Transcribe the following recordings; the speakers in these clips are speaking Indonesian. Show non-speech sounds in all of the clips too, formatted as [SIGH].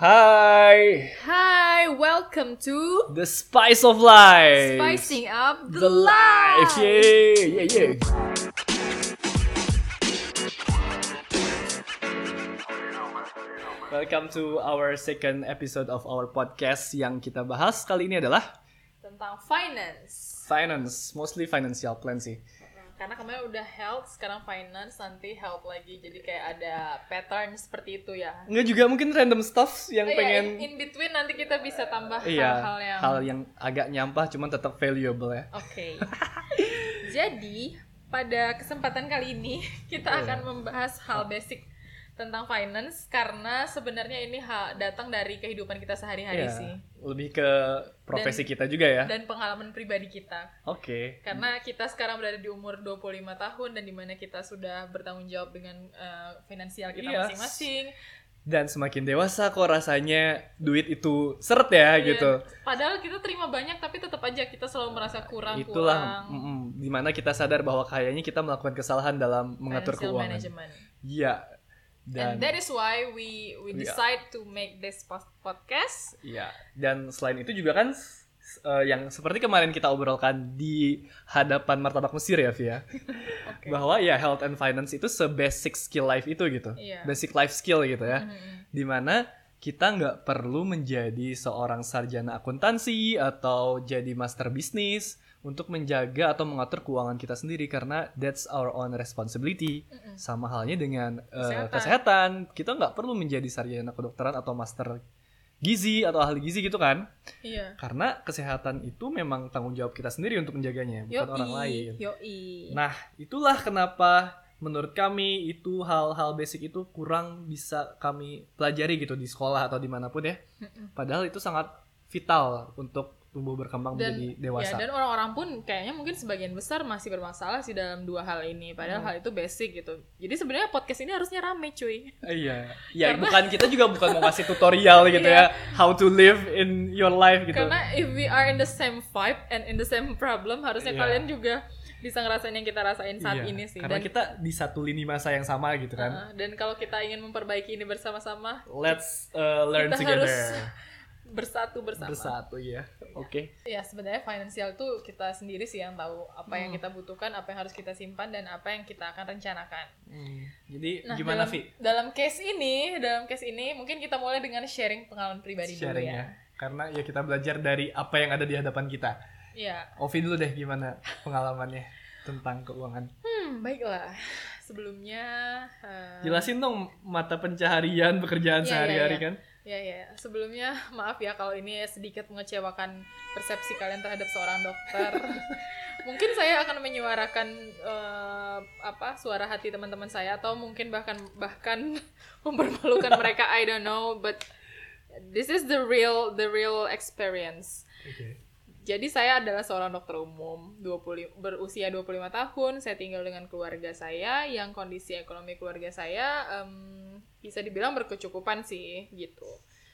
Hi, Hi, welcome to the spice of life. Spicing Up the, the life. Life. Yeah, yeah, yeah. Welcome to our second episode of our podcast yang kita bahas kali ini adalah Tentang finance. finance, mostly financial plan sih. Karena kemarin udah health, sekarang finance, nanti health lagi. Jadi kayak ada pattern seperti itu ya. Enggak juga mungkin random stuff yang Oh iya, pengen in, in between nanti kita bisa tambah iya hal-hal yang hal yang agak nyampah cuman tetap valuable ya. Oke. [LAUGHS] Jadi, pada kesempatan kali ini [LAUGHS] kita Iya. akan membahas hal basic tentang finance karena sebenarnya ini ha- datang dari kehidupan kita sehari-hari Iya, sih Lebih ke profesi Dan- kita juga ya. dan pengalaman pribadi kita. Oke. Karena kita sekarang berada di umur 25 tahun dan di mana kita sudah bertanggung jawab dengan eh, finansial kita masing-masing. Dan semakin dewasa kok rasanya duit itu seret ya Iya, gitu. Padahal kita terima banyak tapi tetap aja kita selalu merasa kurang Itulah kurang. mm, di mana kita sadar bahwa kayaknya kita melakukan kesalahan dalam mengatur financial keuangan. management. Iya. Dan And that is why we we decide to make this podcast. iya. Dan selain itu juga kan eh, yang seperti kemarin kita obrolkan di hadapan martabak Mesir ya Via. [LAUGHS] Oke. Bahwa ya health and finance itu se-basic skill life itu gitu. Iya. Basic life skill gitu ya. Mhm. Di mana kita nggak perlu menjadi seorang sarjana akuntansi atau jadi master bisnis untuk menjaga atau mengatur keuangan kita sendiri karena that's our own responsibility. Mm-mm. Sama halnya dengan eh, Kesehatan. kesehatan. Kita nggak perlu menjadi sarjana kedokteran atau master gizi atau ahli gizi gitu kan. Iya. Karena kesehatan itu memang tanggung jawab kita sendiri untuk menjaganya, bukan Yoi. orang lain. Yoi. Nah, itulah kenapa menurut kami itu hal-hal basic itu kurang bisa kami pelajari gitu di sekolah atau di mana pun ya. Mm-mm. Padahal itu sangat vital untuk tumbuh berkembang dan menjadi dewasa. ya dan orang-orang pun kayaknya mungkin sebagian besar masih bermasalah sih dalam dua hal ini padahal Hmm. hal itu basic gitu jadi sebenarnya podcast ini harusnya rame cuy Iya, [LAUGHS] ya Karena- bukan kita juga bukan mau ngasih tutorial gitu Iya. ya, how to live in your life gitu. karena if we are in the same vibe and in the same problem harusnya Iya. kalian juga bisa ngerasain yang kita rasain saat Iya, ini sih Karena dan kita di satu lini masa yang sama gitu kan. uh, dan kalau kita ingin memperbaiki ini bersama-sama Let's uh, learn Kita together. harus bersatu bersama Bersatu ya. Oke. ya sebenarnya finansial tuh kita sendiri sih yang tahu apa Hmm. yang kita butuhkan apa yang harus kita simpan dan apa yang kita akan rencanakan Hmm, Jadi Nah, gimana dalam, Vi? Dalam case ini, dalam case ini mungkin kita mulai dengan sharing pengalaman pribadi dulu sharing ya. ya. Karena ya kita belajar dari apa yang ada di hadapan kita. Iya. Ovi dulu deh gimana pengalamannya tentang keuangan. Hmm, baiklah. Sebelumnya eh, Jelasin dong mata pencaharian pekerjaan Iya, sehari-hari iya, iya. kan. Ya ya, sebelumnya [LAUGHS] maaf ya kalau ini sedikit mengecewakan persepsi kalian terhadap seorang dokter. [LAUGHS] mungkin saya akan menyuarakan eh, apa suara hati teman-teman saya atau mungkin bahkan bahkan [LAUGHS] mempermalukan mereka I don't know but this is the real the real experience. Oke. Jadi saya adalah seorang dokter umum, 20, berusia 25 tahun, saya tinggal dengan keluarga saya yang kondisi ekonomi keluarga saya em, bisa dibilang berkecukupan sih gitu.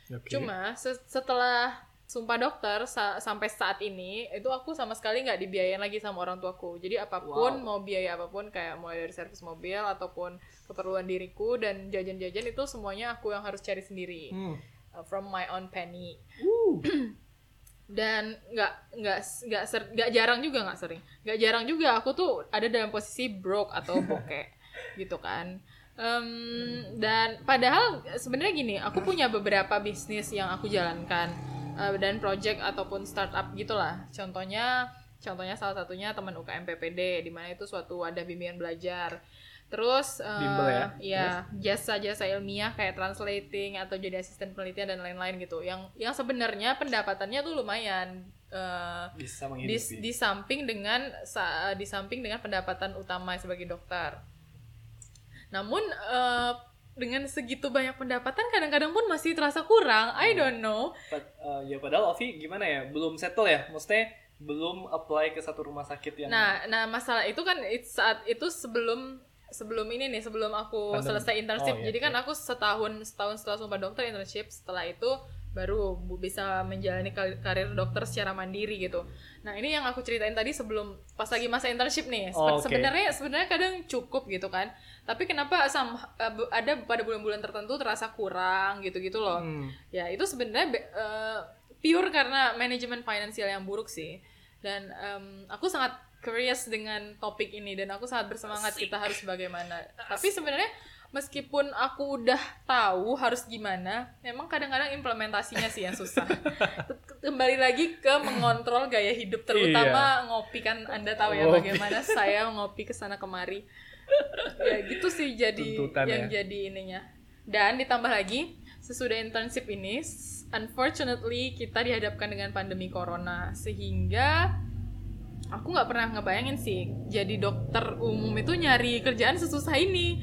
Oke. Cuma se- setelah sumpah dokter sa- sampai saat ini itu aku sama sekali nggak dibiayain lagi sama orang tuaku. Jadi apa pun Wow. mau biaya apa pun kayak mulai dari servis mobil ataupun keperluan diriku dan jajan-jajan itu semuanya aku yang harus cari sendiri Hmm. uh, from my own penny Uh. [CLEARS THROAT] dan nggak nggak nggak nggak jarang juga nggak sering nggak jarang juga aku tuh ada dalam posisi broke atau bokeh [LAUGHS] gitu kan Em, dan padahal sebenarnya gini aku punya beberapa bisnis yang aku jalankan eh, dan project ataupun startup gitulah contohnya contohnya salah satunya teman UKM PPD di mana itu suatu wadah bimbingan belajar terus eh, Bimbel ya? ya jasa-jasa ilmiah kayak translating atau jadi asisten penelitian dan lain-lain gitu yang yang sebenarnya pendapatannya tuh lumayan Bisa di, menghidupi. di samping dengan sa- di samping dengan pendapatan utama sebagai dokter. Namun eh, dengan segitu banyak pendapatan kadang-kadang pun masih terasa kurang. I don't know. Pad- eh, ya padahal Ovi gimana ya? Belum settle ya? Maksudnya belum apply ke satu rumah sakit yang Nah, nah masalah itu kan it- saat itu sebelum sebelum ini nih sebelum aku Pandemi. selesai internship. Oh, iya, Jadi kan oke. aku setahun setahun setelah sumpah dokter internship. Setelah itu baru bisa menjalani kar- karir dokter secara mandiri gitu. Nah ini yang aku ceritain tadi sebelum pas lagi masa internship nih. Oh, oke. Sebenarnya sebenarnya kadang cukup gitu kan. Tapi kenapa sam- eh, ada pada bulan-bulan tertentu terasa kurang gitu-gitu loh. Hmm. Ya itu sebenarnya be- eh, pure karena manajemen finansial yang buruk sih. Dan em, aku sangat curious dengan topik ini dan aku sangat bersemangat kita harus bagaimana. [LAUGHS] Tapi sebenarnya meskipun aku udah tahu harus gimana, memang kadang-kadang implementasinya sih yang susah. [LAUGHS] Kembali lagi ke mengontrol gaya hidup terutama ngopi kan Anda tahu ya Ngopi. bagaimana saya ngopi ke sana kemari. Ya gitu sih jadi Tuntutan yang ya. jadi ininya. Dan ditambah lagi sesudah internship ini unfortunately kita dihadapkan dengan pandemi corona sehingga aku nggak pernah ngebayangin sih jadi dokter umum itu nyari kerjaan sesusah ini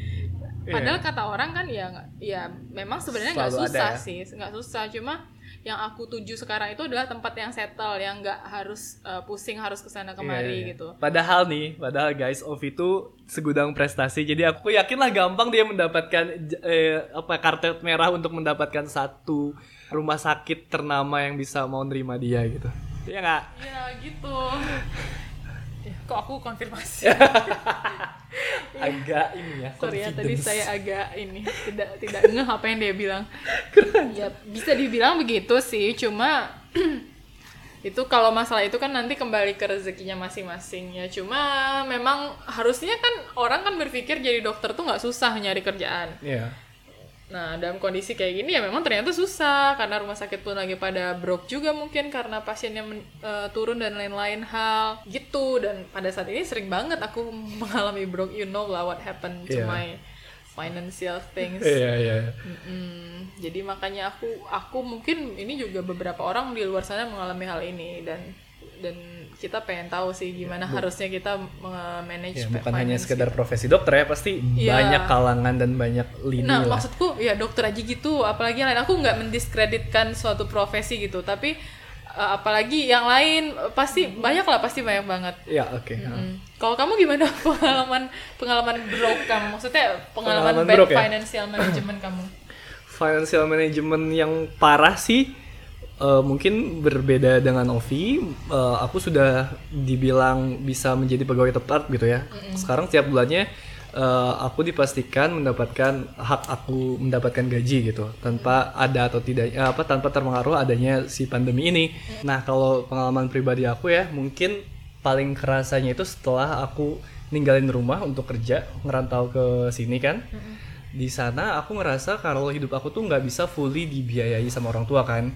padahal Iya. kata orang kan ya ya memang sebenarnya nggak ada susah ya. sih nggak susah cuma yang aku tuju sekarang itu adalah tempat yang settle yang nggak harus uh, pusing harus ke sana kemari Iya, iya. gitu Padahal nih, padahal guys, Ovi itu segudang prestasi. Jadi aku yakinlah gampang dia mendapatkan eh, apa kartu merah untuk mendapatkan satu rumah sakit ternama yang bisa mau nerima dia gitu. Iya nggak? ya gitu kok aku konfirmasi [LAUGHS] Agak ini ya. Sorry ya tadi saya agak ini tidak tidak [LAUGHS] ngeh apa yang dia bilang. Ya bisa dibilang begitu sih, cuma [CLEARS THROAT] itu kalau masalah itu kan nanti kembali ke rezekinya masing-masing ya. Cuma memang harusnya kan orang kan berpikir jadi dokter tuh nggak susah nyari kerjaan. Iya. Nah dalam kondisi kayak gini ya memang ternyata susah karena rumah sakit pun lagi pada broke juga mungkin karena pasiennya men- eh, turun dan lain-lain hal gitu. Dan pada saat ini sering banget aku [LAUGHS] mengalami broke. You know lah what happened to Iya. my financial things. Iya, iya. Mm-mm. Jadi makanya aku aku mungkin ini juga beberapa orang di luar sana mengalami hal ini dan dan kita pengen tahu sih gimana harusnya kita manage Ya, bukan hanya sekedar profesi dokter ya, pasti Iya. banyak kalangan dan banyak lini Nah, lah. maksudku ya dokter aja gitu, apalagi yang lain. Aku nggak mendiskreditkan suatu profesi gitu, tapi uh, apalagi yang lain pasti banyak lah, pasti banyak banget. Ya, oke. Hmm. Kalau kamu gimana [LAUGHS] pengalaman pengalaman broke kamu? Maksudnya pengalaman, Pengalaman bad broke ya? financial management kamu? financial management yang parah sih eh, mungkin berbeda dengan Ovi. Eh, aku sudah dibilang bisa menjadi pegawai tepat gitu ya. Sekarang tiap bulannya eh, aku dipastikan mendapatkan hak aku mendapatkan gaji gitu tanpa ada atau tidak apa tanpa terpengaruh adanya si pandemi ini. Nah, kalau pengalaman pribadi aku ya mungkin paling kerasanya itu setelah aku ninggalin rumah untuk kerja ngerantau ke sini kan di sana aku ngerasa kalau hidup aku tuh nggak bisa fully dibiayai sama orang tua kan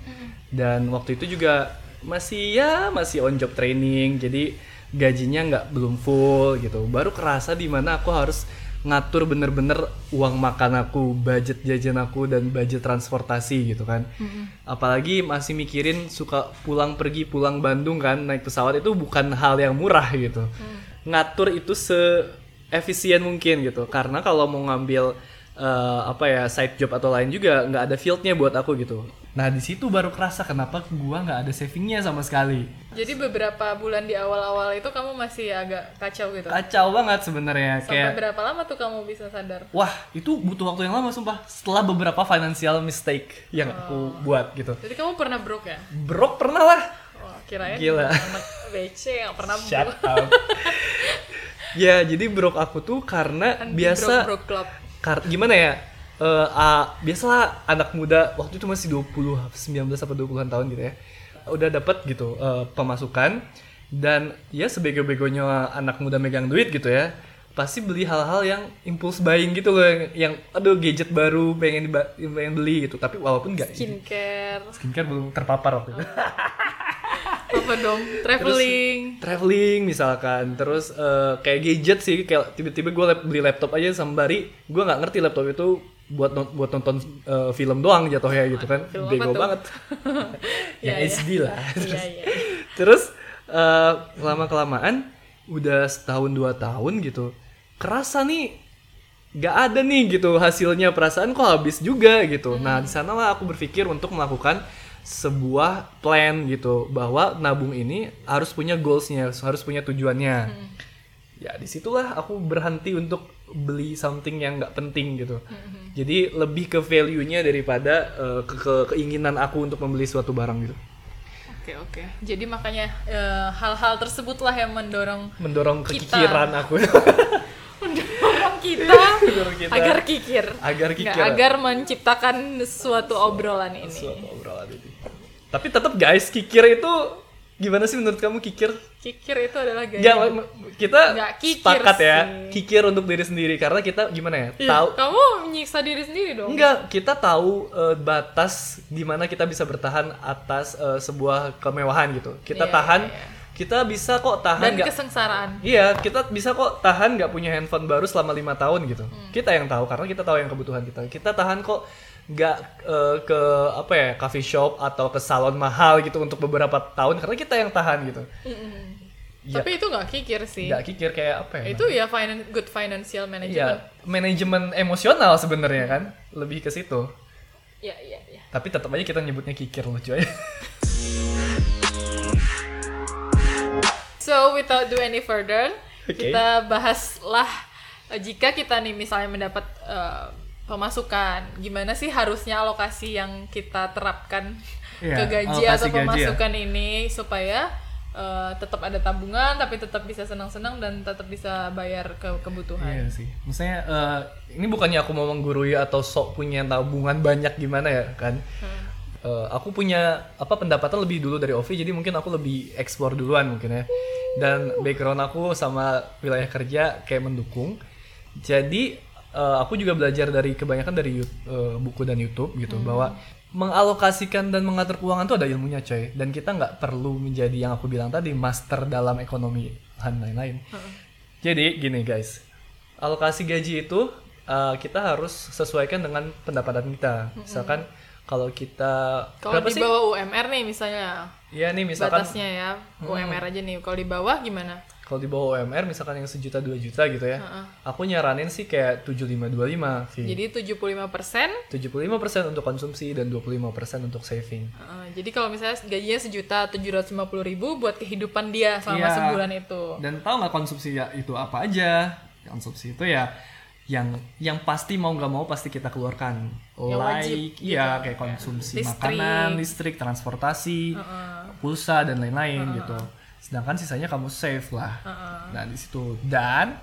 dan waktu itu juga masih ya masih on job training. Jadi gajinya nggak belum full gitu. Baru kerasa di mana aku harus ngatur bener-bener uang makan aku budget jajan aku dan budget transportasi gitu kan. Apalagi masih mikirin suka pulang pergi pulang Bandung kan naik pesawat itu bukan hal yang murah gitu. Ngatur itu se efisien mungkin gitu. Karena kalau mau ngambil eh, apa ya side job atau lain juga nggak ada fieldnya buat aku gitu nah di situ baru kerasa kenapa gua nggak ada savingnya sama sekali Jadi beberapa bulan di awal-awal itu kamu masih agak kacau gitu. kacau banget sebenarnya Sampai kayak berapa lama tuh kamu bisa sadar? wah itu butuh waktu yang lama sumpah setelah beberapa financial mistake yang aku buat gitu Jadi kamu pernah broke ya? brok pernah lah Wah, kirain Gila. anak BC yang pernah shut broke. up [LAUGHS] ya jadi brok aku tuh karena Anti biasa broke, broke club. Kar gimana ya? Eh ah, biasalah anak muda waktu itu masih 20, 19 apa 20-an tahun gitu ya. Udah dapat gitu eh, pemasukan dan ya sebego-begonya anak muda megang duit gitu ya. Pasti beli hal-hal yang impulse buying gitu loh yang, yang aduh gadget baru pengen pengen beli gitu. Tapi walaupun enggak Skincare. skincare belum terpapar waktu itu. [LAUGHS] Apa dong? Traveling. traveling misalkan terus eh, kayak gadget sih kayak tiba-tiba gue beli laptop aja sembari gue nggak ngerti laptop itu buat non- buat nonton eh, film doang jatuhnya gitu kan Film bego banget [LAUGHS] Iya, yang iya. HD lah [LAUGHS] Iya, iya. terus lama kelamaan udah setahun dua tahun gitu kerasa nih nggak ada nih gitu hasilnya perasaan kok habis juga gitu nah di sana lah aku berpikir untuk melakukan sebuah plan gitu bahwa nabung ini harus punya goalsnya harus punya tujuannya ya di situlah aku berhenti untuk beli something yang nggak penting gitu. Jadi lebih ke value-nya daripada eh, ke, ke- keinginan aku untuk membeli suatu barang gitu. Oke oke. Jadi makanya eh, hal-hal tersebutlah yang mendorong Mendorong Kita. kekikiran aku. [LAUGHS] [LAUGHS] mendorong kita, Mendorong kita. agar kikir. Agar Nggak, kikir. agar menciptakan suatu obrolan ini. Suatu obrolan ini. Tapi tetap guys, kikir itu gimana sih menurut kamu kikir? Kikir itu adalah gaya. Ya, kita Nggak kikir sepakat ya, sih. kikir untuk diri sendiri karena kita gimana ya? Ih, Tahu Kamu menyiksa diri sendiri dong. Enggak, kita tahu eh, batas di mana kita bisa bertahan atas eh, sebuah kemewahan gitu. Kita Iya, tahan, iya, iya. Kita bisa kok tahan Dan nggak? kesengsaraan. Iya, kita bisa kok tahan nggak punya handphone baru selama lima tahun gitu. Hmm. Kita yang tahu karena kita tahu yang kebutuhan kita. Kita tahan kok nggak eh, ke apa ya coffee shop atau ke salon mahal gitu untuk beberapa tahun karena kita yang tahan gitu. Ya. Tapi itu nggak kikir sih. Nggak kikir kayak apa ya? Itu ya finan- good financial management. Iya, manajemen emosional sebenarnya kan, lebih ke situ. Iya, iya, iya. Tapi tetap aja kita nyebutnya kikir lucu aja. [LAUGHS] So, without do any further, Oke. kita bahaslah eh, jika kita nih misalnya mendapat eh, pemasukan, gimana sih harusnya alokasi yang kita terapkan Iya, ke gaji atau gaji ya. pemasukan ini supaya eh, tetap ada tabungan tapi tetap bisa senang-senang dan tetap bisa bayar ke kebutuhan. Iya sih. Maksudnya eh, ini bukannya aku mau menggurui atau sok punya tabungan banyak gimana ya kan? Eh, aku punya apa pendapatan lebih dulu dari Ovi jadi mungkin aku lebih explore duluan mungkin ya. Dan background aku sama wilayah kerja kayak mendukung. Jadi eh, aku juga belajar dari kebanyakan dari eh, buku dan YouTube gitu bahwa mengalokasikan dan mengatur keuangan tuh ada ilmunya coy dan kita nggak perlu menjadi yang aku bilang tadi master dalam ekonomi dan lain-lain. Jadi gini guys, alokasi gaji itu uh, kita harus sesuaikan dengan pendapatan kita. Misalkan kalau kita Kalau di sih? bawah UMR nih misalnya, Iya nih misalkan batasnya ya, UMR aja nih. Kalau di bawah gimana? kalau di bawah UMR misalkan yang sejuta dua juta gitu ya, aku nyaranin sih kayak 7525 sih. Jadi 75 persen 75% untuk konsumsi dan 25% untuk saving. Uh, jadi kalau misalnya gajinya sejuta tujuh ratus lima puluh ribu buat kehidupan dia selama Iya. sebulan itu. Dan tahu nggak konsumsi ya itu apa aja? Konsumsi itu ya yang yang pasti mau nggak mau pasti kita keluarkan. Yang wajib, like iya kayak konsumsi Listrik. makanan, listrik, transportasi, pulsa dan lain-lain gitu. Sedangkan sisanya kamu save lah. Nah, di situ dan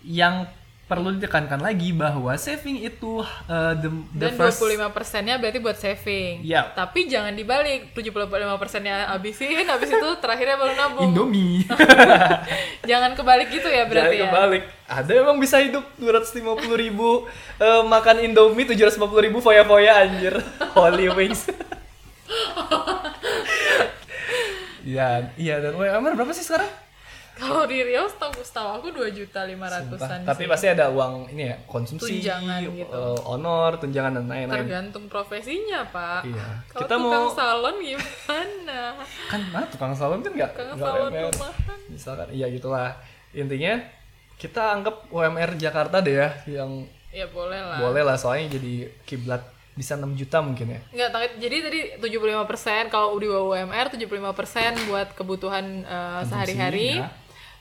yang perlu ditekankan lagi bahwa saving itu uh, the, the Dan first 25 persennya berarti buat saving. Iya. Tapi jangan dibalik 75 persennya habisin, habis itu terakhirnya baru nabung. Indomie. [LAUGHS] Jangan kebalik gitu ya berarti Jangan ya. kebalik. Ada emang bisa hidup 250 ribu eh, makan Indomie 750 ribu foya-foya anjir. [LAUGHS] Holy wings. Iya, [LAUGHS] iya dan UMR berapa sih sekarang? Kalau di Riau setahu setahu aku 2 juta 500-an Tapi sih. pasti ada uang ini ya, konsumsi, Tunjangan gitu. eh, honor, tunjangan dan lain-lain. tergantung profesinya, Pak. Iya. Kalau Kita tukang mau- salon gimana? [LAUGHS] Kan nah, tukang salon kan enggak Tukang salon rumahan. Misalkan iya gitulah. Intinya kita anggap UMR Jakarta deh ya yang Ya boleh lah. boleh lah soalnya jadi kiblat bisa 6 juta mungkin ya. Enggak, jadi tadi 75% kalau di bawah UMR 75% buat kebutuhan eh, sehari-hari. ya.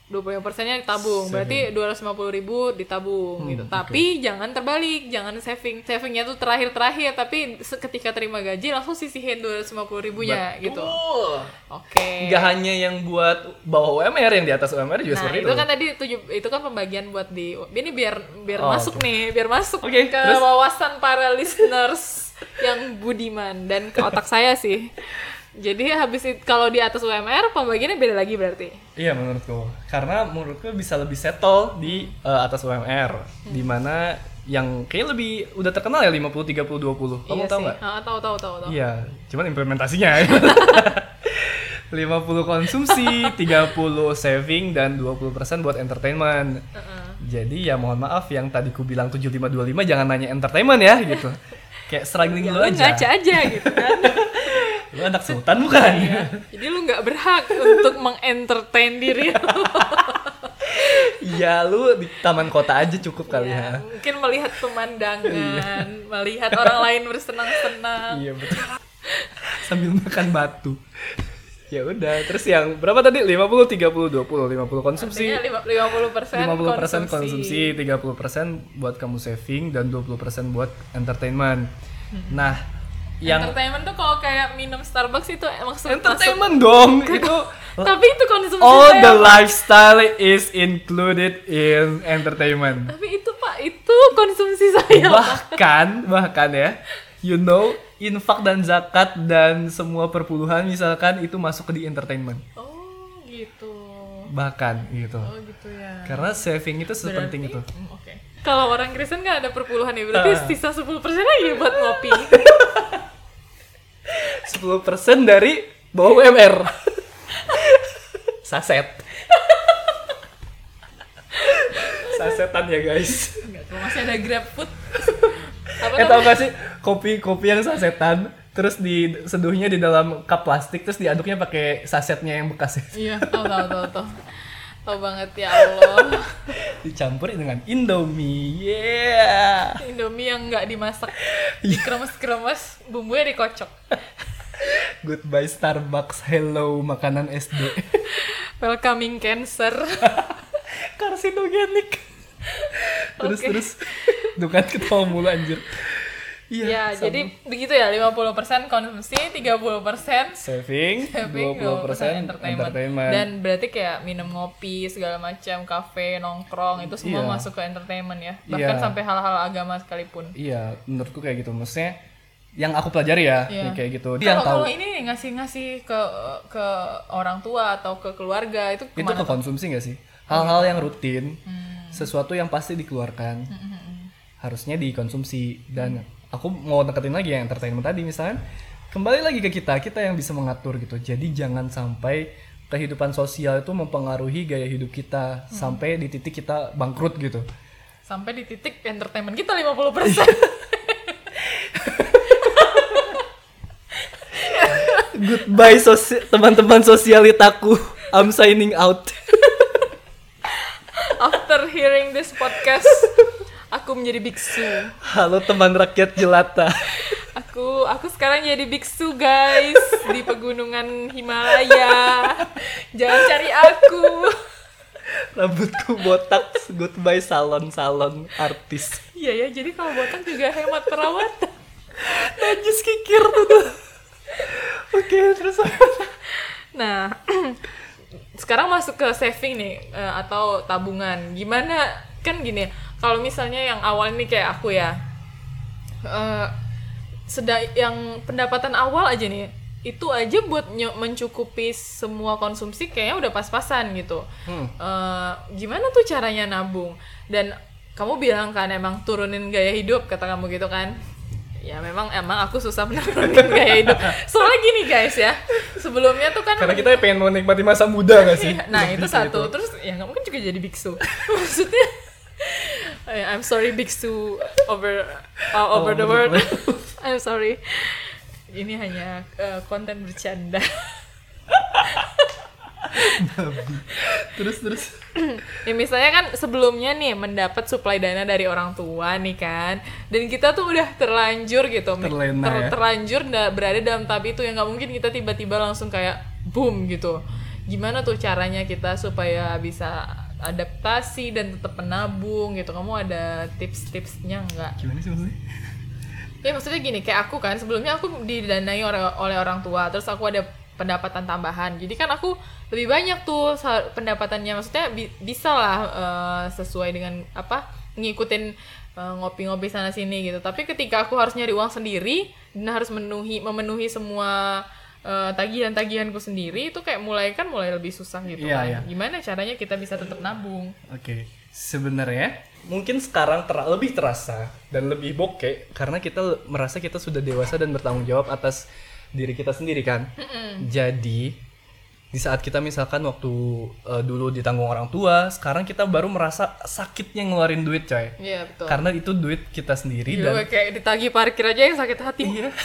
25 persennya ditabung, berarti 250 ribu ditabung Hmm, gitu. Tapi jangan terbalik, jangan saving. Savingnya tuh terakhir-terakhir, tapi ketika terima gaji langsung sisihin 250 ribunya gitu. Betul. Oke. Nggak hanya yang buat bawah UMR yang di atas UMR juga Nah, seperti itu itu. kan tadi tujuh, itu kan pembagian buat di ini biar biar Oh, masuk nih, biar masuk Oke, ke terus? wawasan para listeners yang budiman dan ke otak saya sih. Jadi habis itu kalau di atas UMR pembagiannya beda lagi berarti. Iya menurutku. Karena menurutku bisa lebih settle di eh, atas UMR. Hmm. Di mana yang kayak lebih udah terkenal ya 50 30 20. Kamu iya tahu nggak? Ah, tahu tahu tahu tahu. Iya, cuman implementasinya. [LAUGHS] 50 konsumsi, [LAUGHS] 30 saving dan 20% buat entertainment. Jadi ya mohon maaf yang tadi ku bilang 7525 jangan nanya entertainment ya gitu. [LAUGHS] Kayak struggling dulu Lu aja. ngaca aja gitu kan. Lu anak sultan bukan? Jadi lu nggak berhak untuk mengentertain diri lu. Iya, lu di taman kota aja cukup kali Ya, ya. mungkin melihat pemandangan, melihat orang lain bersenang-senang. Iya betul. Sambil makan batu. ya udah terus yang berapa tadi 50 30 20 50 konsumsi Artinya lima- 50% 50% konsumsi, 30% buat kamu saving dan 20% buat entertainment. Nah, yang Entertainment tuh kalau kayak minum Starbucks itu emang masuk- entertainment dong itu Tapi itu konsumsi all saya, the Pak. lifestyle is included in entertainment. Tapi itu Pak, itu konsumsi saya. Pak. bahkan bahkan ya you know infak dan zakat dan semua perpuluhan misalkan itu masuk ke di entertainment Oh, gitu. bahkan gitu Oh, gitu ya. karena saving itu sepenting itu Hmm, Oke. Kalau orang Kristen kan ada perpuluhan ya, berarti Ah. sisa 10% lagi buat ngopi. [LAUGHS] 10% dari bawah UMR saset. Sasetan ya guys. Enggak, masih ada GrabFood. Apa eh tau gak sih? Kopi kopi yang sasetan terus diseduhnya di dalam cup plastik terus diaduknya pakai sasetnya yang bekas. Iya, tahu tahu tahu tahu. Tahu banget ya Allah. [LAUGHS] dicampurin dengan Indomie yeah Indomie yang nggak dimasak, [LAUGHS] Iya. kremes-kremes, bumbunya dikocok. [LAUGHS] goodbye Starbucks hello makanan SD Welcoming cancer. karsinogenik terus Oke. terus tuh kan ketawa mulu anjir ya, sama. jadi begitu ya, 50% konsumsi, 30% saving, saving, 20%, entertainment. entertainment. Dan berarti kayak minum ngopi, segala macam, kafe, nongkrong, itu semua Iya. masuk ke entertainment ya. Bahkan Iya. sampai hal-hal agama sekalipun. Iya, menurutku kayak gitu. Maksudnya yang aku pelajari ya, Iya. ya kayak gitu. Dia Kalau tahu kalau ini ngasih-ngasih ke ke orang tua atau ke keluarga itu itu ke konsumsi gak sih? Hal-hal yang rutin, Hmm. sesuatu yang pasti dikeluarkan, harusnya dikonsumsi. Dan aku mau deketin lagi yang entertainment tadi misalnya, kembali lagi ke kita, kita yang bisa mengatur gitu. Jadi jangan sampai kehidupan sosial itu mempengaruhi gaya hidup kita sampai di titik kita bangkrut gitu. Sampai di titik entertainment kita 50%. Iya. [LAUGHS] Goodbye sosi- teman-teman sosialitaku. I'm signing out. After hearing this podcast, aku menjadi biksu. Halo teman rakyat jelata. Aku aku sekarang jadi biksu guys di pegunungan Himalaya. Jangan cari aku. Rambutku botak. Goodbye salon-salon artis. Iya ya, jadi kalau botak juga hemat perawatan. Najis kikir tuh. tuh. Oke, terus Nah, [CLEARS THROAT] sekarang masuk ke saving nih eh, atau tabungan. Gimana? Kan gini, kalau misalnya yang awal nih kayak aku ya, eh sedang yang pendapatan awal aja nih, itu aja buat mencukupi semua konsumsi kayaknya udah pas-pasan gitu. Hmm. Eh, gimana tuh caranya nabung? Dan kamu bilang kan emang turunin gaya hidup kata kamu gitu kan? Ya memang emang aku susah menurunin gaya hidup. Soalnya gini guys ya, sebelumnya tuh kan karena kita pengen menikmati masa muda gak sih? Nah [LAUGHS] itu ke satu, terus ya nggak mungkin juga jadi biksu. [LAUGHS] Maksudnya, I'm sorry biksu over uh, over the world. [LAUGHS] I'm sorry. Ini hanya eh, konten bercanda. [LAUGHS] Terus terus. [CLEARS THROAT] ya misalnya kan sebelumnya nih mendapat suplai dana dari orang tua nih kan, dan kita tuh udah terlanjur gitu, Terlena ya. terlanjur da- berada dalam tahap itu yang nggak mungkin kita tiba-tiba langsung kayak boom gitu. Gimana tuh caranya kita supaya bisa adaptasi dan tetap menabung gitu? Kamu ada tips-tipsnya nggak? Gimana sih maksudnya? Ya maksudnya gini, kayak aku kan sebelumnya aku didanai oleh, oleh orang tua, terus aku ada pendapatan tambahan. Jadi kan aku lebih banyak tuh pendapatannya, maksudnya bi- bisa lah eh, sesuai dengan apa ngikutin eh, ngopi-ngopi sana sini gitu. Tapi ketika aku harus nyari uang sendiri dan harus memenuhi memenuhi semua eh, tagihan-tagihanku sendiri itu kayak mulai kan mulai lebih susah gitu Iya, kan. iya. Gimana caranya kita bisa tetap nabung? Oke, sebenarnya mungkin sekarang ter- lebih terasa dan lebih bokeh karena kita merasa kita sudah dewasa dan bertanggung jawab atas diri kita sendiri kan. Jadi di saat kita misalkan waktu eh, dulu ditanggung orang tua, sekarang kita baru merasa sakitnya ngeluarin duit coy. Iya betul. Karena itu duit kita sendiri Gila, dan kayak ditagih parkir aja yang sakit hati. Iya. [LAUGHS]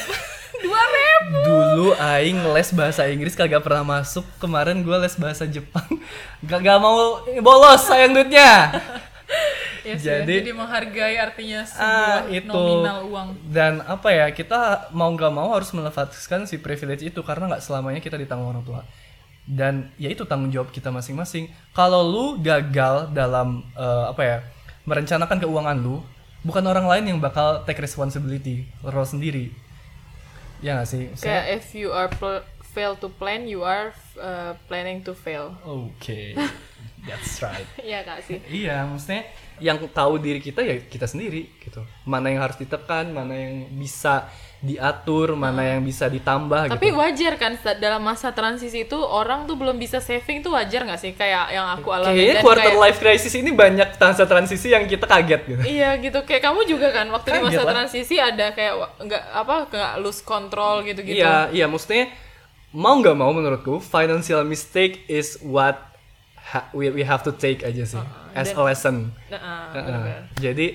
Dua ribu. dulu aing les bahasa Inggris kagak pernah masuk. Kemarin gue les bahasa Jepang. [LAUGHS] Gak, gak mau bolos sayang duitnya. Yes, [LAUGHS] ya. Jadi- jadi menghargai artinya sebuah Ah, itu. nominal uang. Dan apa ya, kita mau nggak mau harus melepaskan si privilege itu karena nggak selamanya kita ditanggung orang tua. Dan ya itu tanggung jawab kita masing-masing. Kalau lu gagal dalam eh, apa ya, merencanakan keuangan lu, bukan orang lain yang bakal take responsibility, lo sendiri. Ya nggak sih? Kayak if you are pl- fail to plan, you are uh, planning to fail. Oke, [LAUGHS] that's right. Iya kak sih. Iya, maksudnya yang tahu diri kita ya kita sendiri gitu. Mana yang harus ditekan, mana yang bisa diatur, mana yang bisa ditambah Tapi gitu. wajar kan dalam masa transisi itu orang tuh belum bisa saving tuh wajar nggak sih kayak yang aku alami Kayaknya dan quarter kayak- life crisis ini banyak masa transisi yang kita kaget gitu. Iya gitu kayak kamu juga kan waktu di Kaget masa lah. transisi ada kayak nggak apa nggak lose control gitu-gitu. Iya, iya maksudnya mau nggak mau menurutku financial mistake is what ha- we, we have to take aja sih as a lesson. Nah, ah, Heeh. bener-bener. Jadi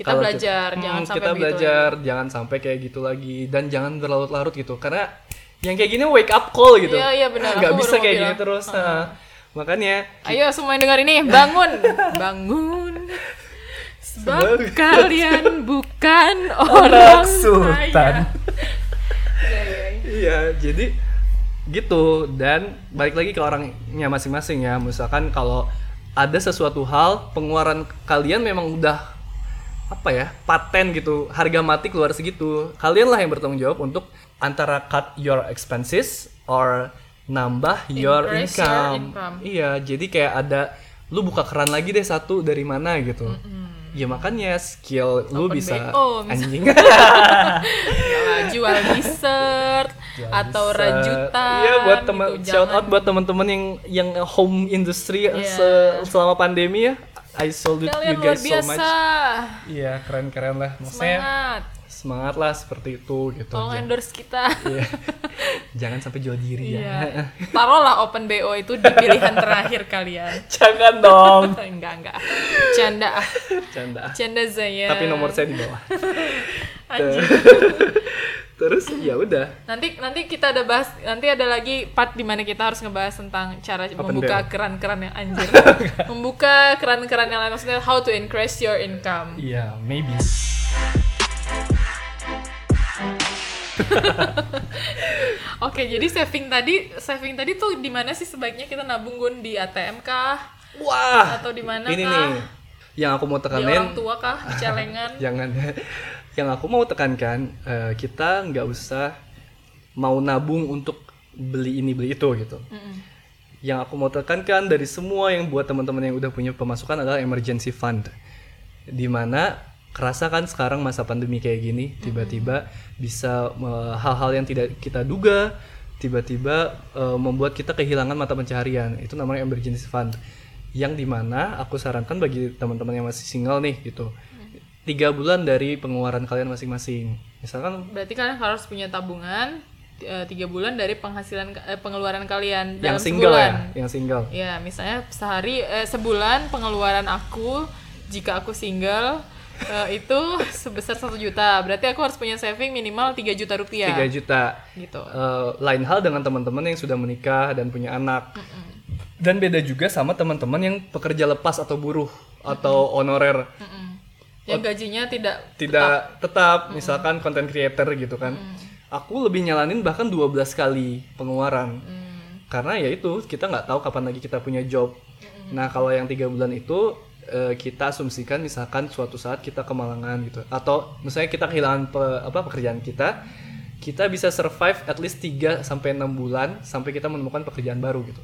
Kita kalau belajar, kita- jangan hmm, sampai kita begitu belajar, jangan sampai kayak gitu lagi dan jangan berlarut-larut gitu karena yang kayak gini wake up call gitu. Iya, iya, benar. [LAUGHS] Nggak bisa kayak gini terus. Nah, makanya Ayo semua yang dengar ini bangun, [LAUGHS] bangun. Sebab kalian [LAUGHS] bukan orang sultan. Iya, jadi gitu dan balik lagi ke orangnya masing-masing ya. Misalkan kalau ada sesuatu hal pengeluaran kalian memang udah apa ya paten gitu harga mati keluar segitu kalian lah yang bertanggung jawab untuk antara cut your expenses or nambah your Increase your income. income. iya jadi kayak ada lu buka keran lagi deh satu dari mana gitu ya makanya skill lu Open bisa BO, anjing Ya, jual [LAUGHS] dessert atau Bisa. rajutan. Iya buat teman gitu. shout Jangan- out buat teman-teman yang yang home industry Iya. se- selama pandemi ya. I salute Kalian you luar guys so biasa. much. Iya, keren-keren lah. Maksudnya Semangat. semangat lah seperti itu gitu. Tolong Jangan- endorse kita. Iya. [LAUGHS] Jangan sampai jual diri ya. Iya. [LAUGHS] Taruhlah open BO itu di pilihan terakhir kalian. [LAUGHS] Jangan dong. enggak, enggak. Canda. Canda. Canda saya. Tapi nomor saya di bawah. Anjing. Terus ya udah. Nanti nanti kita ada bahas nanti ada lagi part di mana kita harus ngebahas tentang cara membuka BO. keran-keran yang anjir. [LAUGHS] membuka keran-keran yang lain maksudnya how to increase your income. Iya, maybe. [LAUGHS] Oke, jadi saving tadi saving tadi tuh di mana sih sebaiknya kita nabung Gun di ATM kah Wah. atau di mana Ini kah? nih yang aku mau Di tekanin. orang tua kah? Di celengan? [LAUGHS] jangan yang aku mau tekankan eh, kita nggak usah mau nabung untuk beli ini beli itu gitu. Mm-mm. yang aku mau tekankan dari semua yang buat teman-teman yang udah punya pemasukan adalah emergency fund. Di mana kerasa kan sekarang masa pandemi kayak gini tiba-tiba bisa eh, hal-hal yang tidak kita duga tiba-tiba eh, membuat kita kehilangan mata pencaharian. Itu namanya emergency fund. Yang di mana aku sarankan bagi teman-teman yang masih single nih gitu tiga bulan dari pengeluaran kalian masing-masing misalkan Berarti kalian harus punya tabungan eh, tiga bulan dari penghasilan eh, pengeluaran kalian yang dalam single sebulan. ya yang single Ya, misalnya sehari eh, sebulan pengeluaran aku jika aku single eh, [LAUGHS] itu sebesar satu juta. Berarti aku harus punya saving minimal 3 juta rupiah. 3 juta Gitu. Eh, lain hal dengan teman-teman yang sudah menikah dan punya anak. Dan beda juga sama teman-teman yang pekerja lepas atau buruh atau honorer. Mm-mm. Yang gajinya tidak Tidak tetap, misalkan content creator gitu kan. Aku lebih nyalanin bahkan 12 kali pengeluaran. Karena ya itu, kita nggak tahu kapan lagi kita punya job. Nah, kalau yang tiga bulan itu eh, kita asumsikan misalkan suatu saat kita kemalangan gitu atau misalnya kita kehilangan pe- apa pekerjaan kita kita bisa survive at least 3 sampai 6 bulan sampai kita menemukan pekerjaan baru gitu.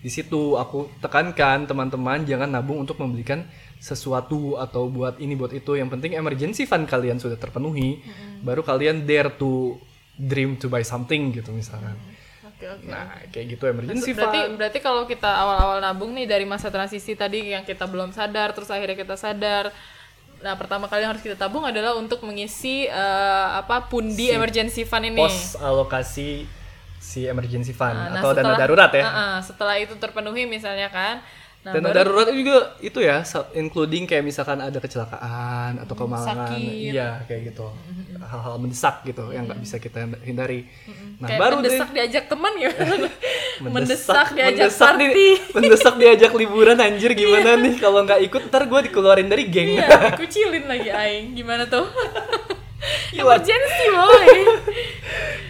Di situ aku tekankan teman-teman jangan nabung untuk membelikan sesuatu atau buat ini buat itu. Yang penting emergency fund kalian sudah terpenuhi, baru kalian dare to dream to buy something gitu misalkan. Oke, oke. Nah, kayak gitu emergency berarti fund. berarti kalau kita awal-awal nabung nih dari masa transisi tadi yang kita belum sadar terus akhirnya kita sadar nah pertama kali yang harus kita tabung adalah untuk mengisi eh, apa pundi Si emergency fund ini Pos alokasi si emergency fund Nah, atau dana darurat ya. Ah, ah, setelah itu terpenuhi misalnya kan Nah, Dan baru- darurat juga itu ya, including kayak misalkan ada kecelakaan atau kemalangan, iya kayak gitu, hal-hal mendesak gitu yang nggak bisa kita hindari. Nah kayak baru mendesak deh diajak teman ya. [LAUGHS] Mendesak diajak mendesak party. di- [LAUGHS] mendesak diajak liburan anjir gimana nih? Kalau nggak ikut ntar gue dikeluarin dari geng. iya [LAUGHS] dikucilin lagi aing. Gimana tuh. [LAUGHS] emergency boy.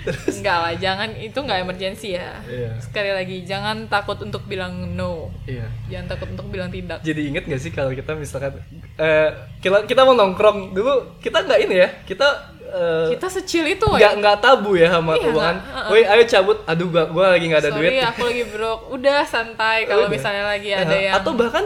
[LAUGHS] Enggak lah jangan itu nggak emergency ya. Iya. sekali lagi jangan takut untuk bilang no. Iya. jangan takut untuk bilang tidak. Jadi inget gak sih kalau kita misalkan eh kita kita mau nongkrong dulu kita nggak ini ya kita eh, kita secil itu nggak nggak tabu ya sama Iya, keuangan. nggak, Woi ayo cabut. Aduh gua gua lagi nggak ada sorry duit. aku lagi broke. Udah santai. [LAUGHS] Kalau misalnya lagi Ya, ada yang atau bahkan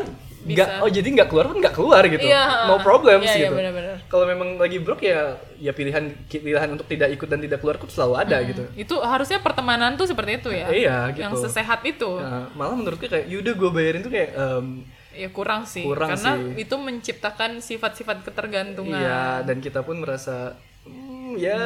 oh jadi nggak keluar pun nggak keluar gitu. Iya, no problems iya, iya, gitu. benar-benar. Kalau memang lagi broke ya ya pilihan pilihan untuk tidak ikut dan tidak keluar tuh selalu ada gitu. itu harusnya pertemanan tuh seperti itu ya Iya, gitu. yang sesehat itu Nah, malah menurutku kayak yaudah gue bayarin tuh kayak em, ya kurang sih Kurang karena sih. itu menciptakan sifat-sifat ketergantungan iya dan kita pun merasa hmm, ya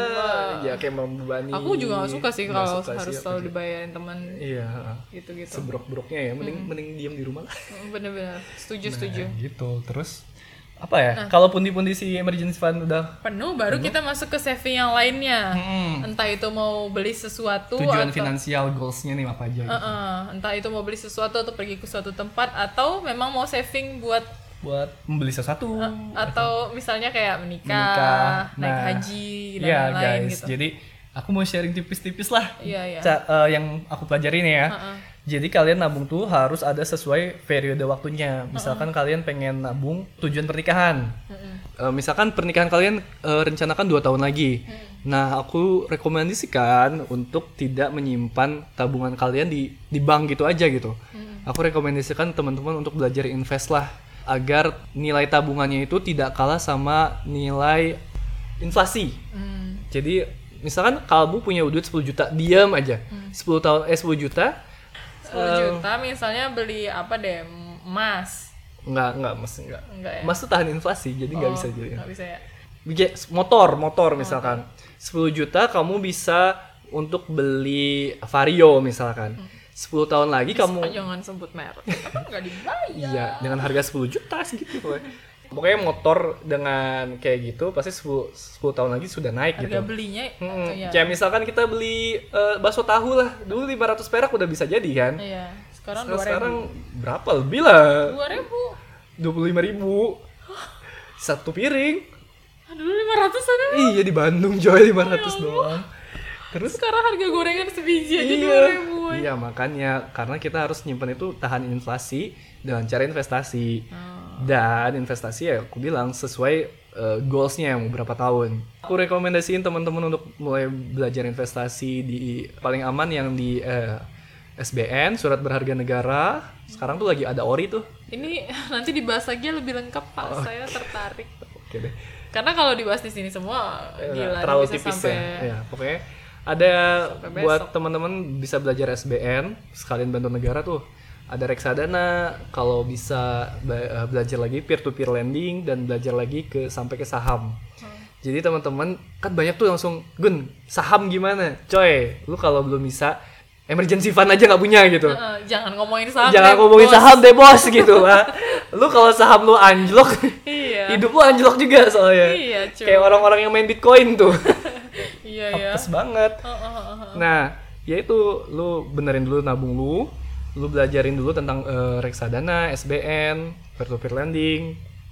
ya kayak membebani. aku juga gak suka sih kalau suka harus sih, selalu juga. dibayarin teman Iya. gitu-gitu. Sebrok-broknya ya, mending mending diam di rumah lah. Mm, bener-bener. Setuju setuju. gitu. Terus apa ya? Kalau pundi-pundi si emergency fund udah penuh baru kita masuk ke saving yang lainnya. Entah itu mau beli sesuatu tujuan atau finansial goalsnya nih apa aja gitu. Uh-uh, entah itu mau beli sesuatu atau pergi ke suatu tempat atau memang mau saving buat buat membeli sesuatu. Atau misalnya kayak menikah, Menikah. naik Nah, haji dan Iya lain-lain guys. gitu. jadi aku mau sharing tipis-tipis lah. Iya iya. Ca- eh, yang aku pelajari nih ya. Uh-uh. jadi kalian nabung tuh harus ada sesuai periode waktunya. Misalkan kalian pengen nabung tujuan pernikahan. Eh, misalkan pernikahan kalian eh, rencanakan dua tahun lagi. Nah aku rekomendasikan untuk tidak menyimpan tabungan kalian di di bank gitu aja gitu. Aku rekomendasikan teman-teman untuk belajar invest lah agar nilai tabungannya itu tidak kalah sama nilai inflasi Hmm. jadi misalkan kalbu punya duit 10 juta, diam aja. 10 tahun eh 10 juta 10 juta misalnya beli apa deh emas enggak enggak mas enggak. enggak ya Mas tuh tahan inflasi, jadi nggak Oh, bisa jadi. nggak bisa ya Motor, motor misalkan. 10 juta kamu bisa untuk beli Vario misalkan. 10 tahun lagi kamu Ah, jangan sebut merek kan nggak dibayar [LAUGHS] Iya, dengan harga 10 juta segitu pokoknya. Pokoknya motor dengan kayak gitu pasti 10, 10 tahun lagi sudah naik harga gitu. belinya Hmm, iya Kayak misalkan kita beli eh, bakso tahu lah, dulu 500 perak udah bisa jadi kan. iya sekarang Sekarang, dua sekarang berapa lebih lah? dua ribu Dua puluh lima ribu satu piring. Dulu lima ratus ada Iya di Bandung coy lima ratus doang. Terus sekarang harga gorengan sebiji aja iya, dua ribu iya makanya karena kita harus nyimpan itu tahan inflasi dengan cara investasi. Oh. Dan investasi ya aku bilang sesuai eh, goalsnya yang beberapa tahun. Aku rekomendasiin teman-teman untuk mulai belajar investasi di paling aman yang di eh, SBN surat berharga negara. Sekarang tuh lagi ada ori tuh. ini [LAUGHS] nanti dibahas lagi lebih lengkap pak saya tertarik Oke deh. karena kalau dibahas di sini semua gila ini Eh, terlalu bisa tipis sampai ya. ya. Pokoknya ada Sampai buat teman-teman bisa belajar SBN sekalian bantu negara tuh. Ada reksadana kalau bisa eh, belajar lagi peer to peer lending dan belajar lagi ke sampai ke saham. Hmm. Jadi teman-teman kan banyak tuh langsung Gun saham gimana? Coy, lu kalau belum bisa emergency fund aja nggak punya gitu. Eh, jangan ngomongin saham Jangan deh, ngomongin bos. saham deh bos gitu lah. [LAUGHS] Lu kalau saham lu anjlok, iya hidup lu anjlok juga soalnya. Iya. Kayak orang-orang yang main Bitcoin tuh. [LAUGHS] iya ya Apes banget. Oh, oh, oh, oh. Nah, ya itu lu benerin dulu nabung lu, lu belajarin dulu tentang eh, reksadana, SBN, peer to peer lending.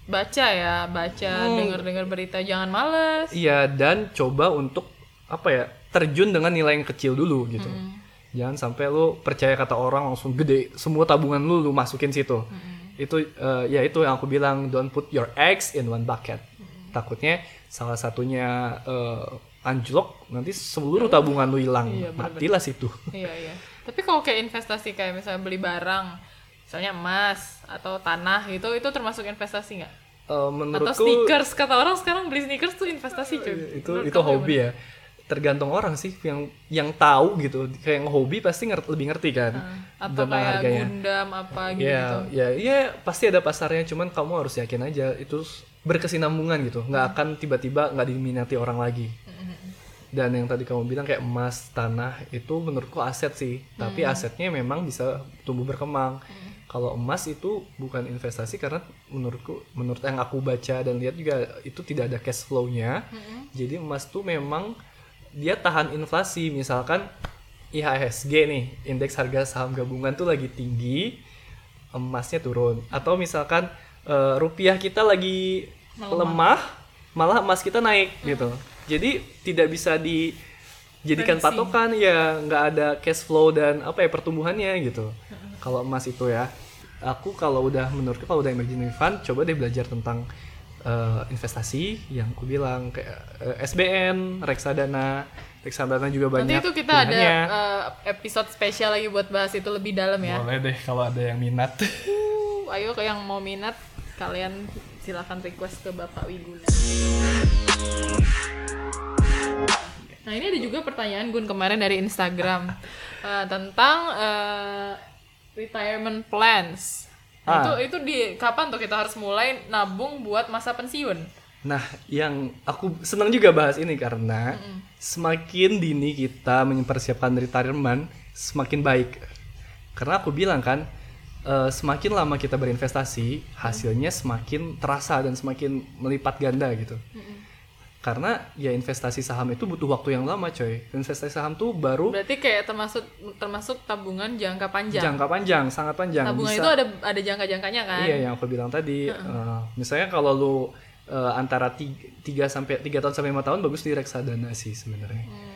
baca ya baca Hmm. dengar dengar berita jangan males Iya, dan coba untuk apa ya? terjun dengan nilai yang kecil dulu gitu. Hmm. Jangan sampai lu percaya kata orang langsung gede, semua tabungan lu lu masukin situ. Hmm. Itu eh, ya itu yang aku bilang don't put your eggs in one bucket. Hmm. Takutnya salah satunya eh, anjlok, nanti seluruh tabungan lu hilang. Iya, bener-bener. Matilah situ. [LAUGHS] iya iya. Tapi kalau kayak investasi kayak misalnya beli barang misalnya emas atau tanah gitu itu termasuk investasi nggak? Eh, atau menurutku sneakers. Kata orang sekarang beli sneakers tuh investasi cuy. Itu Menurut itu hobi ya. Tergantung orang sih yang yang tahu gitu. Kayak hobi pasti ngerti, lebih ngerti kan atau tentang kayak harganya. Gundam apa gitu ya ya ya pasti ada pasarnya. Cuman kamu harus yakin aja itu berkesinambungan gitu. Nggak Hmm. akan tiba-tiba nggak diminati orang lagi dan yang tadi kamu bilang kayak emas tanah itu menurutku aset sih tapi Hmm. asetnya memang bisa tumbuh berkembang kalau emas itu bukan investasi karena menurutku menurut yang aku baca dan lihat juga itu tidak ada cash flow-nya. Jadi emas tuh memang dia tahan inflasi. Misalkan IHSG nih, indeks harga saham gabungan tuh lagi tinggi, emasnya turun. Atau misalkan eh, rupiah kita lagi lemah, malah emas kita naik gitu. Jadi tidak bisa dijadikan Prediksi. patokan ya nggak ada cash flow dan apa ya pertumbuhannya gitu. Kalau emas itu ya, aku kalau udah menurutku kalau udah emergency fund, coba deh belajar tentang eh, investasi yang aku bilang kayak eh, SBN, reksadana, reksadana juga banyak. Nanti itu kita ada pilihannya. uh, episode spesial lagi buat bahas itu lebih dalam ya. Boleh deh kalau ada yang minat. Uh, ayo ke yang mau minat kalian silakan request ke Bapak Wiguna. Nah ini ada juga pertanyaan Gun kemarin dari Instagram eh, tentang eh, retirement plans. Ah. Itu itu di kapan tuh kita harus mulai nabung buat masa pensiun? Nah, yang aku senang juga bahas ini karena semakin dini kita mempersiapkan retirement, semakin baik. Karena aku bilang kan, eh, semakin lama kita berinvestasi, hasilnya semakin terasa dan semakin melipat ganda gitu. Karena ya investasi saham itu butuh waktu yang lama, coy. Investasi saham tuh baru Berarti kayak termasuk termasuk tabungan jangka panjang. jangka panjang, sangat panjang. Tabungan Bisa- itu ada ada jangka-jangkanya kan? Iya yang aku bilang tadi. eh, misalnya kalau lu eh, antara 3 sampai 3 tahun sampai 5 tahun bagus di reksadana sih sebenarnya. Hmm.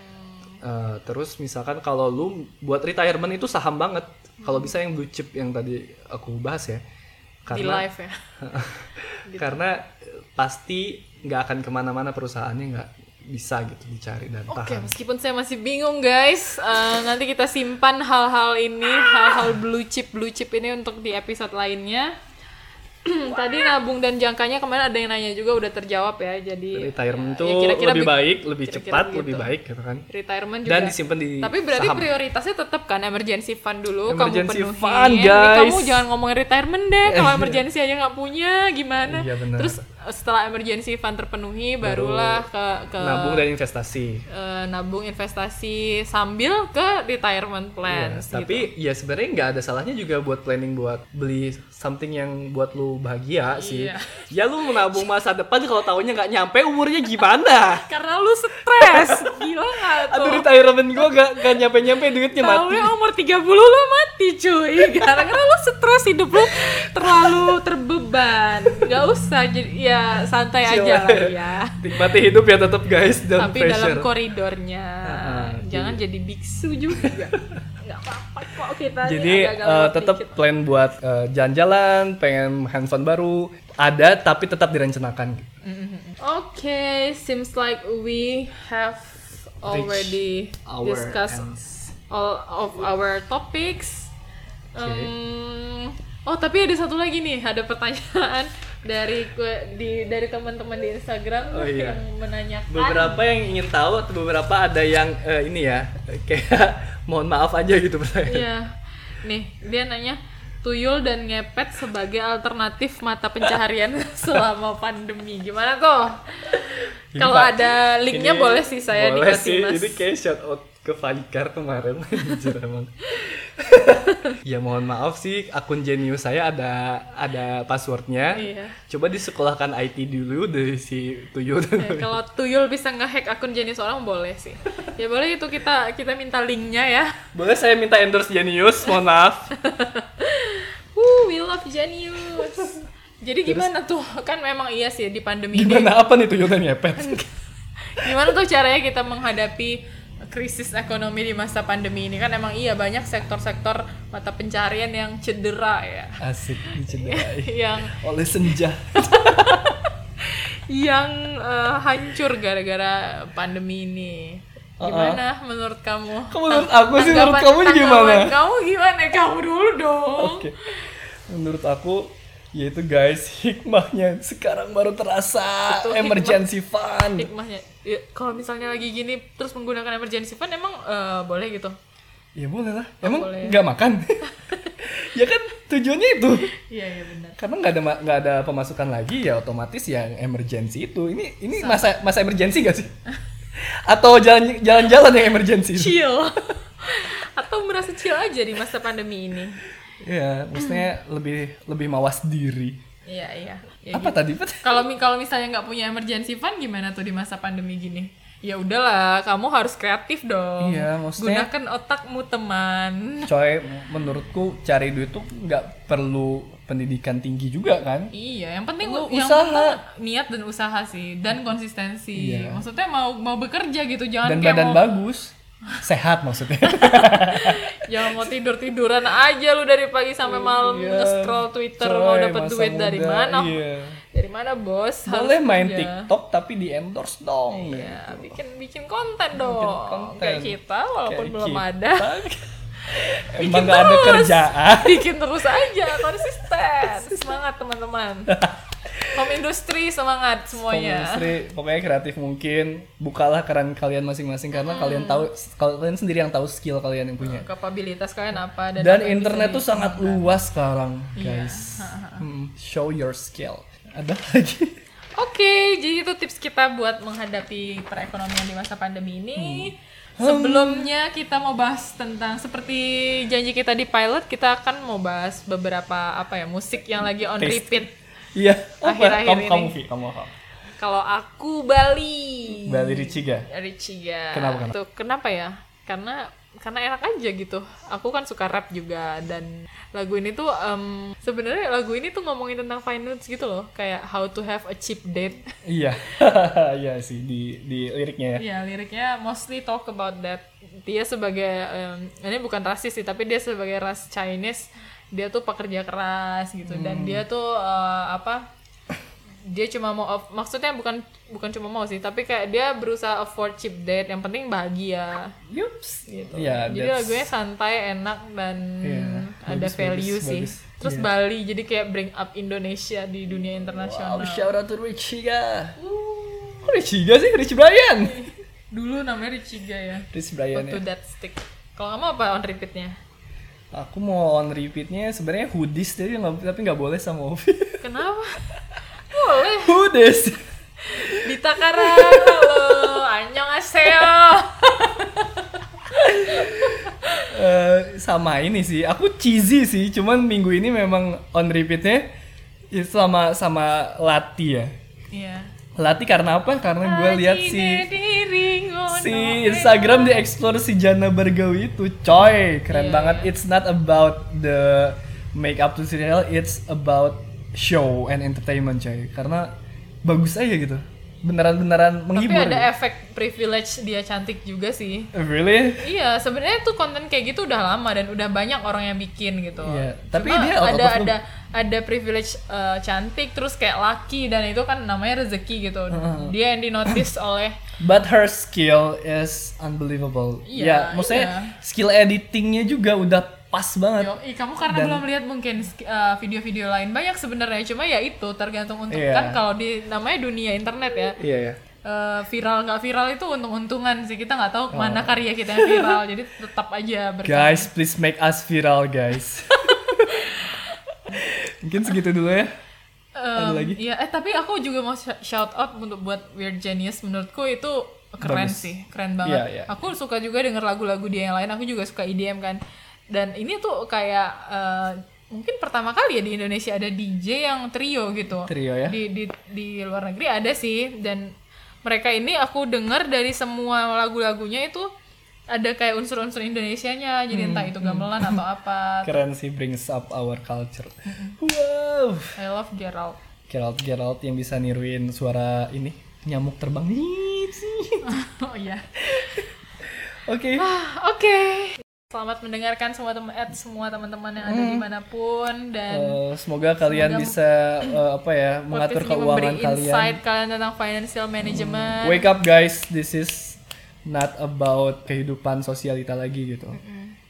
Eh, terus misalkan kalau lu buat retirement itu saham banget. Kalau bisa yang blue chip yang tadi aku bahas ya. Di Karena live ya. [LAUGHS] karena pasti nggak akan ke mana-mana perusahaannya nggak bisa gitu dicari dan Oke, tahan. meskipun saya masih bingung guys, eh, nanti kita simpan hal-hal ini, hal-hal blue chip blue chip ini untuk di episode lainnya. [CLEARS THROAT] Tadi nabung dan jangkanya kemarin ada yang nanya juga udah terjawab ya, jadi Retirement ya, itu ya kira-kira lebih bi- baik, lebih kira-kira cepat, begitu. lebih baik gitu kan. retirement juga. Dan disimpan di Tapi berarti saham. prioritasnya tetap kan emergency fund dulu Emergency kamu penuhin. fund, guys. kamu jangan ngomongin retirement deh, kalau [LAUGHS] emergency aja nggak punya gimana? Iya, benar. Terus setelah emergency fund terpenuhi barulah ke ke Nabung dan investasi. eh, nabung investasi sambil ke retirement Iya, plans gitu. tapi ya sebenarnya nggak ada salahnya juga buat planning buat beli something yang buat lu bahagia sih. Iya. Ya lu menabung masa depan kalau tahunnya nggak nyampe umurnya gimana? karena lu stres gila nggak Aduh tuh retirement gua gak, gak nyampe-nyampe duitnya mati. Tahunnya umur 30 lu mati cuy Karena lu stres hidup lu terlalu terbeban Gak usah jadi ya santai Chill. aja lah ya Nikmati hidup ya tetap guys dan Tapi dalam pressure. koridornya Ah, Jangan jadi biksu juga [LAUGHS] Gak apa-apa kok kita Jadi agak-agak eh, tetap plan buat eh, jalan-jalan, pengen handphone baru ada tapi tetap direncanakan. Okay, seems like we have already discussed all of our topics. Um, oh, tapi ada satu lagi nih, ada pertanyaan [LAUGHS] dari gue di dari teman-teman di Instagram Oh, iya. yang menanyakan. Beberapa yang ingin tahu atau beberapa ada yang eh, ini ya [LAUGHS] kayak mohon maaf aja gitu [LAUGHS] pertanyaan. Iya. Nih, dia nanya tuyul dan ngepet sebagai alternatif mata pencaharian selama pandemi. Gimana tuh? Ini, Kalau ada linknya ini boleh sih saya boleh dikasih sih. mas. Ini kayak shout out ke Falikar kemarin Jujur emang. [LAUGHS] ya mohon maaf sih akun Genius saya ada ada passwordnya. Iya. Coba disekolahkan IT dulu dari si Tuyul. Ya, kalau tuyul bisa ngehack akun jenis orang boleh sih. Ya boleh itu kita kita minta linknya ya. Boleh saya minta endorse Genius, mohon maaf. [LAUGHS] Woo, we love Genius. Jadi gimana tuh? Kan memang iya sih di pandemi ini. Gimana apa nih Tuyul dan ngepet? Gimana tuh caranya kita menghadapi krisis ekonomi di masa pandemi ini kan emang iya banyak sektor-sektor mata pencarian yang cedera ya. Asik [LAUGHS] dicederai yang oleh senja. [LAUGHS] yang eh, hancur gara-gara pandemi ini. Gimana menurut kamu? Kok menurut aku sih, menurut kamu gimana? Kamu gimana? Kamu dulu dong. Oke. Menurut aku yaitu guys hikmahnya sekarang baru terasa hikmah. emergency fund. Hikmahnya, ya, kalau misalnya lagi gini terus menggunakan emergency fund emang eh, boleh gitu? Ya boleh lah. Emang boleh. nggak makan? [LAUGHS] ya kan tujuannya itu. Iya iya benar. Karena nggak ada nggak ada pemasukan lagi ya otomatis yang emergency itu. Ini ini masa masa emergency gak sih? [LAUGHS] Atau jalan jalan-jalan yang emergency? Chill. [LAUGHS] Atau merasa chill aja di masa pandemi ini. Iya, maksudnya lebih lebih mawas diri. Iya iya. Ya Apa tadi? Pat? Kalau kalau misalnya nggak punya emergency fund gimana tuh di masa pandemi gini? Ya udahlah, kamu harus kreatif dong. Iya, maksudnya- gunakan otakmu teman. Coy, menurutku cari duit tuh nggak perlu pendidikan tinggi juga kan? Iya, yang penting Lu yang usaha. penting niat dan usaha sih dan konsistensi. Iya. Maksudnya mau mau bekerja gitu, jangan Dan kayak badan mau bagus, sehat maksudnya. [LAUGHS] jangan mau tidur tiduran aja lu dari pagi sampai malam Iya, nge-scroll Twitter coy, mau dapat masa duit dari muda, mana? Iya. Dari mana bos? Harus Boleh main. TikTok tapi di endorse dong. Iya, bikin bikin konten dong. konten. Kayak kita walaupun Kayak belum kita. ada. [LAUGHS] Emang gak ada kerjaan. bikin terus aja konsisten semangat teman-teman [LAUGHS] home industry semangat semuanya Industri, pokoknya kreatif mungkin. Bukalah keran kalian masing-masing karena Hmm. kalian tahu kalian sendiri yang tahu skill kalian yang punya. kapabilitas kalian apa dan, Dan apa internet tuh sangat luas sekarang, Iya. guys. [LAUGHS] Hmm, show your skill. Ada [LAUGHS] lagi? Oke, jadi itu tips kita buat menghadapi perekonomian di masa pandemi ini. Hmm. Sebelumnya kita mau bahas tentang seperti janji kita di pilot, kita akan mau bahas beberapa apa ya musik yang lagi on Taste. repeat. Iya. Akhir-akhir kamu, ini. kamu, Vi, kamu apa? Kalau aku Bali. Bali Richiga. Richiga. Kenapa, kenapa? Tuh, kenapa ya? Karena karena enak aja gitu. Aku kan suka rap juga dan lagu ini tuh em, sebenarnya lagu ini tuh ngomongin tentang finance gitu loh, kayak how to have a cheap date. Iya. [LAUGHS] Iya sih di di liriknya ya. Ya liriknya mostly talk about that. Dia sebagai em, ini bukan rasis sih, tapi dia sebagai ras Chinese, dia tuh pekerja keras gitu dan dia tuh eh, apa? Dia cuma mau aff- maksudnya bukan bukan cuma mau sih, tapi kayak dia berusaha afford cheap date. Yang penting bahagia Yups. gitu. Iya, jadi lagunya santai, enak dan Iya, ada bagus, value bagus, sih. bagus. Terus Iya. Bali jadi kayak bring up Indonesia di dunia Wow, internasional. shout out to Richiga. Kok Richiga sih? Rich Brian. Dulu namanya Richiga ya. Rich Brian to ya. that stick. Kalau kamu apa on repeatnya? Aku mau on repeatnya sebenarnya hoodies tapi nggak tapi nggak boleh sama Ovi. Kenapa? [LAUGHS] Boleh. hoodies. Dita Karang, halo. Annyeonghaseyo. [LAUGHS] Eh, sama ini sih. Aku cheesy sih. Cuman minggu ini memang on repeatnya ya sama sama Lati ya. Iya. Lati karena apa? Karena gue lihat si si Instagram di explore si Jana Bargawi itu coy. Keren Iya, banget. It's not about the make up tutorial it's about show and entertainment coy. Karena bagus aja gitu. Beneran-beneran Tapi menghibur. ada efek privilege dia cantik juga sih. really? Iya, sebenarnya tuh konten kayak gitu udah lama dan udah banyak orang yang bikin gitu. Iya, tapi Cuma dia ada the- ada ada privilege uh, cantik terus kayak laki dan itu kan namanya rezeki gitu. Dia yang dinotis [LAUGHS] oleh but her skill is unbelievable Iya, ya maksudnya iya. skill editingnya juga udah pas banget Yo, ih, kamu karena Dan- belum lihat mungkin uh, video-video lain banyak sebenarnya cuma ya itu tergantung untuk Iya. kan kalau di namanya dunia internet ya iya ya uh, viral nggak viral itu untung-untungan sih kita nggak tahu Oh. mana karya kita yang viral jadi tetap aja berkarya. guys please make us viral guys [LAUGHS] mungkin segitu dulu ya ada Um, lagi Iya, eh tapi aku juga mau sh- shout out untuk buat Weird Genius menurutku itu keren Bagus. sih, keren banget. Iya, iya. Aku suka juga denger lagu-lagu dia yang lain. Aku juga suka EDM kan. Dan ini tuh kayak eh, mungkin pertama kali ya di Indonesia ada DJ yang trio gitu. Trio ya? Di di di luar negeri ada sih dan mereka ini aku denger dari semua lagu-lagunya itu ada kayak unsur-unsur Indonesianya. Jadi Hmm, entah itu gamelan atau apa. [LAUGHS] keren sih brings up our culture wow I love Gerald. Gerald Gerald yang bisa niruin suara ini nyamuk terbang [LAUGHS] oh iya. oke Ah, Oke. Selamat mendengarkan semua teman eh, semua teman-teman yang ada di mana pun dan Eh, semoga kalian semoga bisa eh, apa ya mengatur memberi keuangan kalian insight kalian tentang financial management. wake up guys this is not about kehidupan sosialita lagi gitu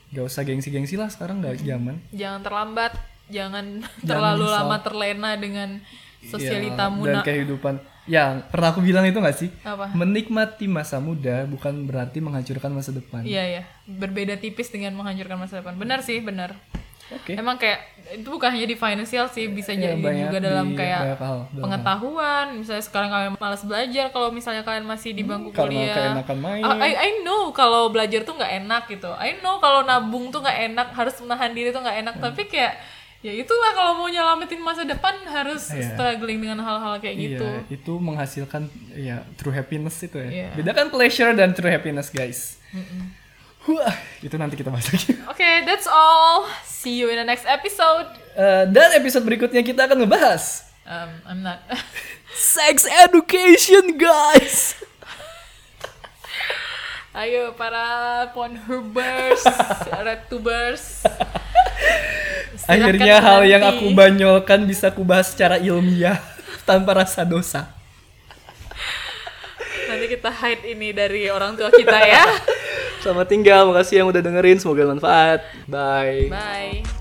gak usah gengsi-gengsi lah sekarang gak zaman Jangan terlambat, jangan [LAUGHS] terlalu misal. lama terlena dengan sosialita Ya, muna. dan kehidupan yang pernah aku bilang itu gak sih Apa? menikmati masa muda bukan berarti menghancurkan masa depan Iya ya, berbeda tipis dengan menghancurkan masa depan. Benar sih, benar. Oke. Emang kayak itu bukan hanya di financial sih, bisa Iya, jadi banyak juga dalam di kayak hal, dalam pengetahuan. Misalnya sekarang kalian malas belajar, kalau misalnya kalian masih di bangku karena kuliah. keenakan main. Ah, I, I know kalau belajar tuh nggak enak gitu. I know kalau nabung tuh nggak enak, harus menahan diri tuh nggak enak. Hmm. Tapi kayak ya itulah kalau mau nyelamatin masa depan harus Iya. struggling dengan hal-hal kayak gitu. Iya, itu menghasilkan ya true happiness itu ya. Iya. Bedakan pleasure dan true happiness, guys. Wah, itu nanti kita bahas lagi. [LAUGHS] Oke, that's all. See you in the next episode. Eh, dan episode berikutnya kita akan ngebahas Um, I'm not. [LAUGHS] sex education, guys. [LAUGHS] Ayo para Pornhubers, RedTubers. Akhirnya hal yang aku banyolkan bisa kubahas secara ilmiah tanpa rasa dosa. Nanti kita hide ini dari orang tua kita ya. Selamat tinggal, makasih yang udah dengerin, semoga bermanfaat. Bye. Bye.